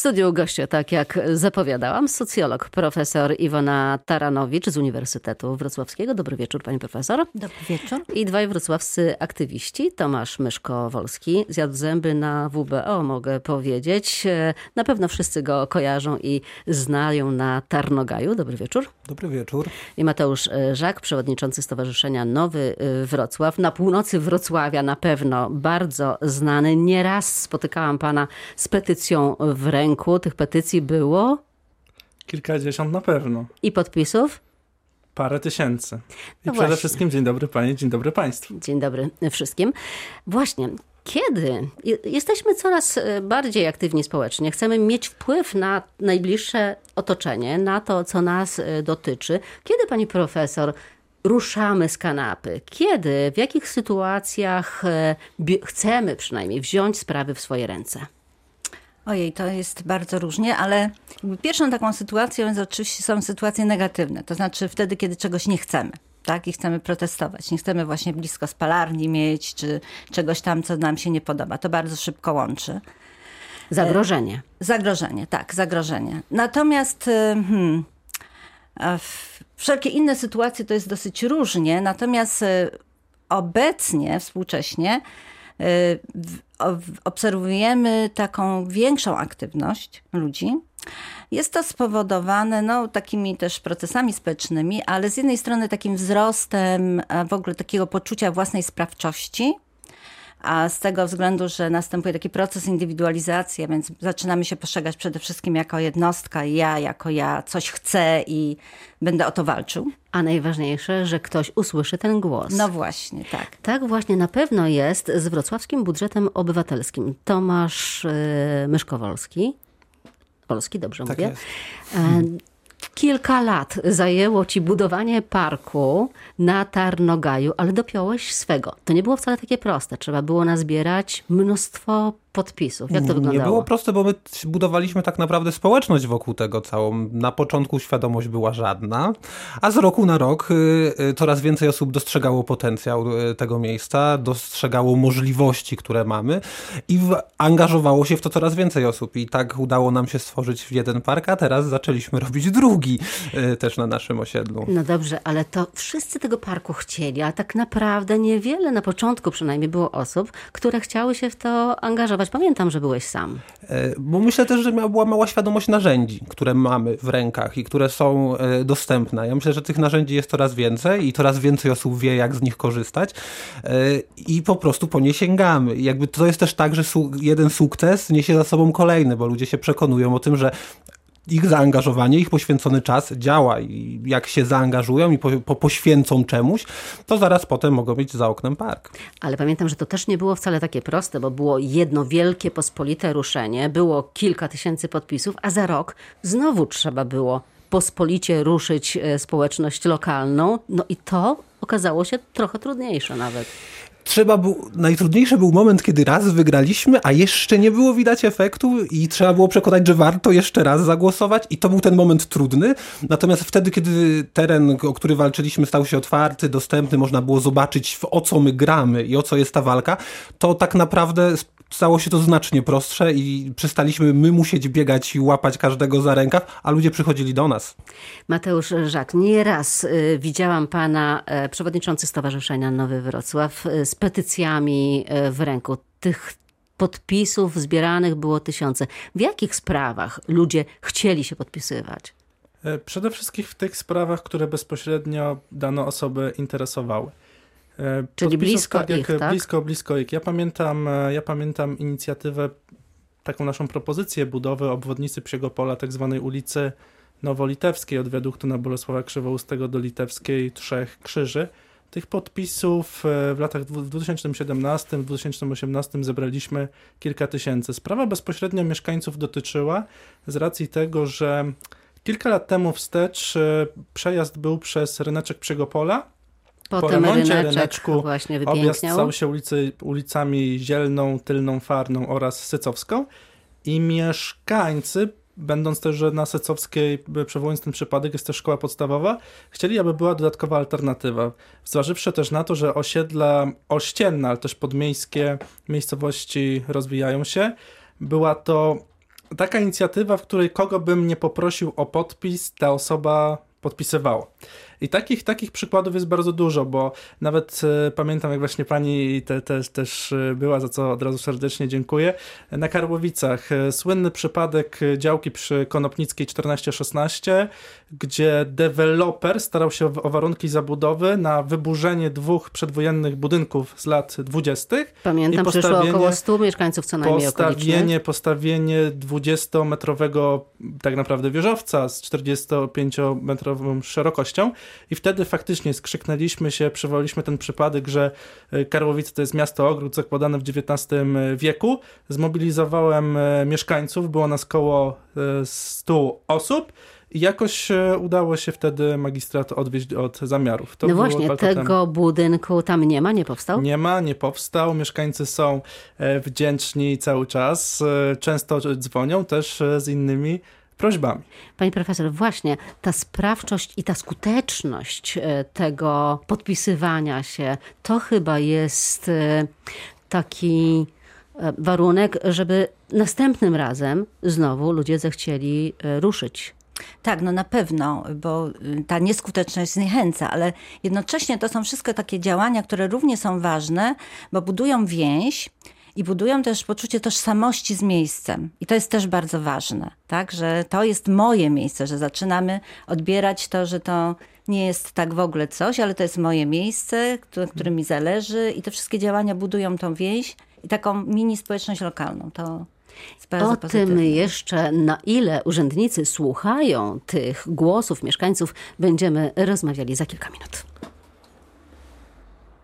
studiu goście, tak jak zapowiadałam, socjolog profesor Iwona Taranowicz z Uniwersytetu Wrocławskiego. Dobry wieczór, pani profesor. Dobry wieczór. I dwaj wrocławscy aktywiści, Tomasz Myszko-Wolski, zjadł zęby na WBO, mogę powiedzieć. Na pewno wszyscy go kojarzą i znają na Tarnogaju. Dobry wieczór. Dobry wieczór. I Mateusz Żak, przewodniczący Stowarzyszenia Nowy Wrocław. Na północy Wrocławia na pewno bardzo znany. Nieraz spotykałam pana z petycją w ręku. Tych petycji było? Kilkadziesiąt na pewno. I podpisów? Parę tysięcy. I no przede właśnie. wszystkim dzień dobry panie, dzień dobry państwu. Dzień dobry wszystkim. Właśnie, kiedy jesteśmy coraz bardziej aktywni społecznie, chcemy mieć wpływ na najbliższe otoczenie, na to, co nas dotyczy. Kiedy pani profesor ruszamy z kanapy? Kiedy, w jakich sytuacjach chcemy przynajmniej wziąć sprawy w swoje ręce? Ojej, to jest bardzo różnie, ale pierwszą taką sytuacją oczywiście są sytuacje negatywne. To znaczy wtedy, kiedy czegoś nie chcemy. Tak, i chcemy protestować. Nie chcemy właśnie blisko spalarni mieć, czy czegoś tam, co nam się nie podoba. To bardzo szybko łączy. Zagrożenie. Zagrożenie, tak, zagrożenie. Natomiast hmm, w wszelkie inne sytuacje to jest dosyć różnie, natomiast obecnie, współcześnie, obserwujemy taką większą aktywność ludzi. Jest to spowodowane no, takimi też procesami społecznymi, ale z jednej strony takim wzrostem w ogóle takiego poczucia własnej sprawczości, a z tego względu, że następuje taki proces indywidualizacji, więc zaczynamy się postrzegać przede wszystkim jako jednostka, ja jako ja coś chcę i będę o to walczył. A najważniejsze, że ktoś usłyszy ten głos. No właśnie, tak. Tak właśnie na pewno jest z wrocławskim budżetem obywatelskim. Tomasz yy, Myszkowolski. Polski, dobrze tak mówię. Jest. Kilka lat zajęło ci budowanie parku na Tarnogaju, ale dopiąłeś swego. To nie było wcale takie proste. Trzeba było nazbierać mnóstwo podpisów. Jak to wyglądało? Nie było proste, bo my budowaliśmy tak naprawdę społeczność wokół tego całą. Na początku świadomość była żadna, a z roku na rok coraz więcej osób dostrzegało potencjał tego miejsca, dostrzegało możliwości, które mamy i angażowało się w to coraz więcej osób. I tak udało nam się stworzyć jeden park, a teraz zaczęliśmy robić drugi też na naszym osiedlu. No dobrze, ale to wszyscy tego parku chcieli, a tak naprawdę niewiele na początku przynajmniej było osób, które chciały się w to angażować. Pamiętam, że byłeś sam. Bo myślę też, że była mała świadomość narzędzi, które mamy w rękach i które są dostępne. Ja myślę, że tych narzędzi jest coraz więcej i coraz więcej osób wie, jak z nich korzystać i po prostu po nie sięgamy. I jakby to jest też tak, że jeden sukces niesie za sobą kolejny, bo ludzie się przekonują o tym, że ich zaangażowanie, ich poświęcony czas działa i jak się zaangażują i po, po, poświęcą czemuś, to zaraz potem mogą mieć za oknem park. Ale pamiętam, że to też nie było wcale takie proste, bo było jedno wielkie, pospolite ruszenie, było kilka tysięcy podpisów, a za rok znowu trzeba było pospolicie ruszyć społeczność lokalną. No i to okazało się trochę trudniejsze nawet trzeba był, najtrudniejszy był moment, kiedy raz wygraliśmy, a jeszcze nie było widać efektu i trzeba było przekonać, że warto jeszcze raz zagłosować i to był ten moment trudny. Natomiast wtedy, kiedy teren, o który walczyliśmy, stał się otwarty, dostępny, można było zobaczyć o co my gramy i o co jest ta walka, to tak naprawdę stało się to znacznie prostsze i przestaliśmy my musieć biegać i łapać każdego za rękaw, a ludzie przychodzili do nas. Mateusz Żak, nieraz y, widziałam pana y, przewodniczący Stowarzyszenia Nowy Wrocław y, z petycjami w ręku. Tych podpisów zbieranych było tysiące. W jakich sprawach ludzie chcieli się podpisywać? Przede wszystkim w tych sprawach, które bezpośrednio dane osoby interesowały. Czyli blisko tak, ich, tak? Blisko, blisko ich. Ja pamiętam, ja pamiętam inicjatywę, taką naszą propozycję budowy obwodnicy Psiego Pola, tak zwanej ulicy Nowolitewskiej od wiaduktu na Bolesława Krzywoustego do Litewskiej Trzech Krzyży. Tych podpisów w latach w 2017-2018 zebraliśmy kilka tysięcy. Sprawa bezpośrednio mieszkańców dotyczyła z racji tego, że kilka lat temu wstecz przejazd był przez ryneczek Psiego Pola, Potem po remoncie ryneczek ryneczku właśnie objazd stał się ulicy, ulicami Zielną, Tylną Farną oraz Sycowską i mieszkańcy, będąc też, że na Sycowskiej, przywołując ten przypadek, jest też szkoła podstawowa, chcieli, aby była dodatkowa alternatywa. Zważywszy też na to, że osiedla ościenne, ale też podmiejskie miejscowości rozwijają się, była to taka inicjatywa, w której kogo bym nie poprosił o podpis, ta osoba podpisywała. I takich, takich przykładów jest bardzo dużo, bo nawet e, pamiętam, jak właśnie pani te, te, też e, była, za co od razu serdecznie dziękuję, na Karłowicach. E, słynny przypadek działki przy Konopnickiej 1416, gdzie deweloper starał się o, o warunki zabudowy na wyburzenie dwóch przedwojennych budynków z lat 20. Pamiętam, przyszło około 100 mieszkańców co najmniej Postawienie, postawienie 20-metrowego tak naprawdę wieżowca z 45-metrową szerokością i wtedy faktycznie skrzyknęliśmy się, przywołaliśmy ten przypadek, że e, Karłowice to jest miasto ogród zakładane w XIX wieku. Zmobilizowałem e, mieszkańców, było nas około 100 e, osób. I jakoś udało się wtedy magistrat odwieźć od zamiarów. To no właśnie, tego budynku tam nie ma, nie powstał? Nie ma, nie powstał. Mieszkańcy są wdzięczni cały czas. Często dzwonią też z innymi prośbami. Pani profesor, właśnie ta sprawczość i ta skuteczność e, tego podpisywania się, to chyba jest e, taki e, warunek, żeby następnym razem znowu ludzie zechcieli ruszyć tak, no na pewno, bo y, ta nieskuteczność zniechęca, ale jednocześnie to są wszystko takie działania, które równie są ważne, bo budują więź i budują też poczucie tożsamości z miejscem. I to jest też bardzo ważne, tak? że to jest moje miejsce, że zaczynamy odbierać to, że to nie jest tak w ogóle coś, ale to jest moje miejsce, które, które mi zależy i te wszystkie działania budują tą więź i taką mini społeczność lokalną. To o tym jeszcze, na ile urzędnicy słuchają tych głosów mieszkańców, będziemy rozmawiali za kilka minut.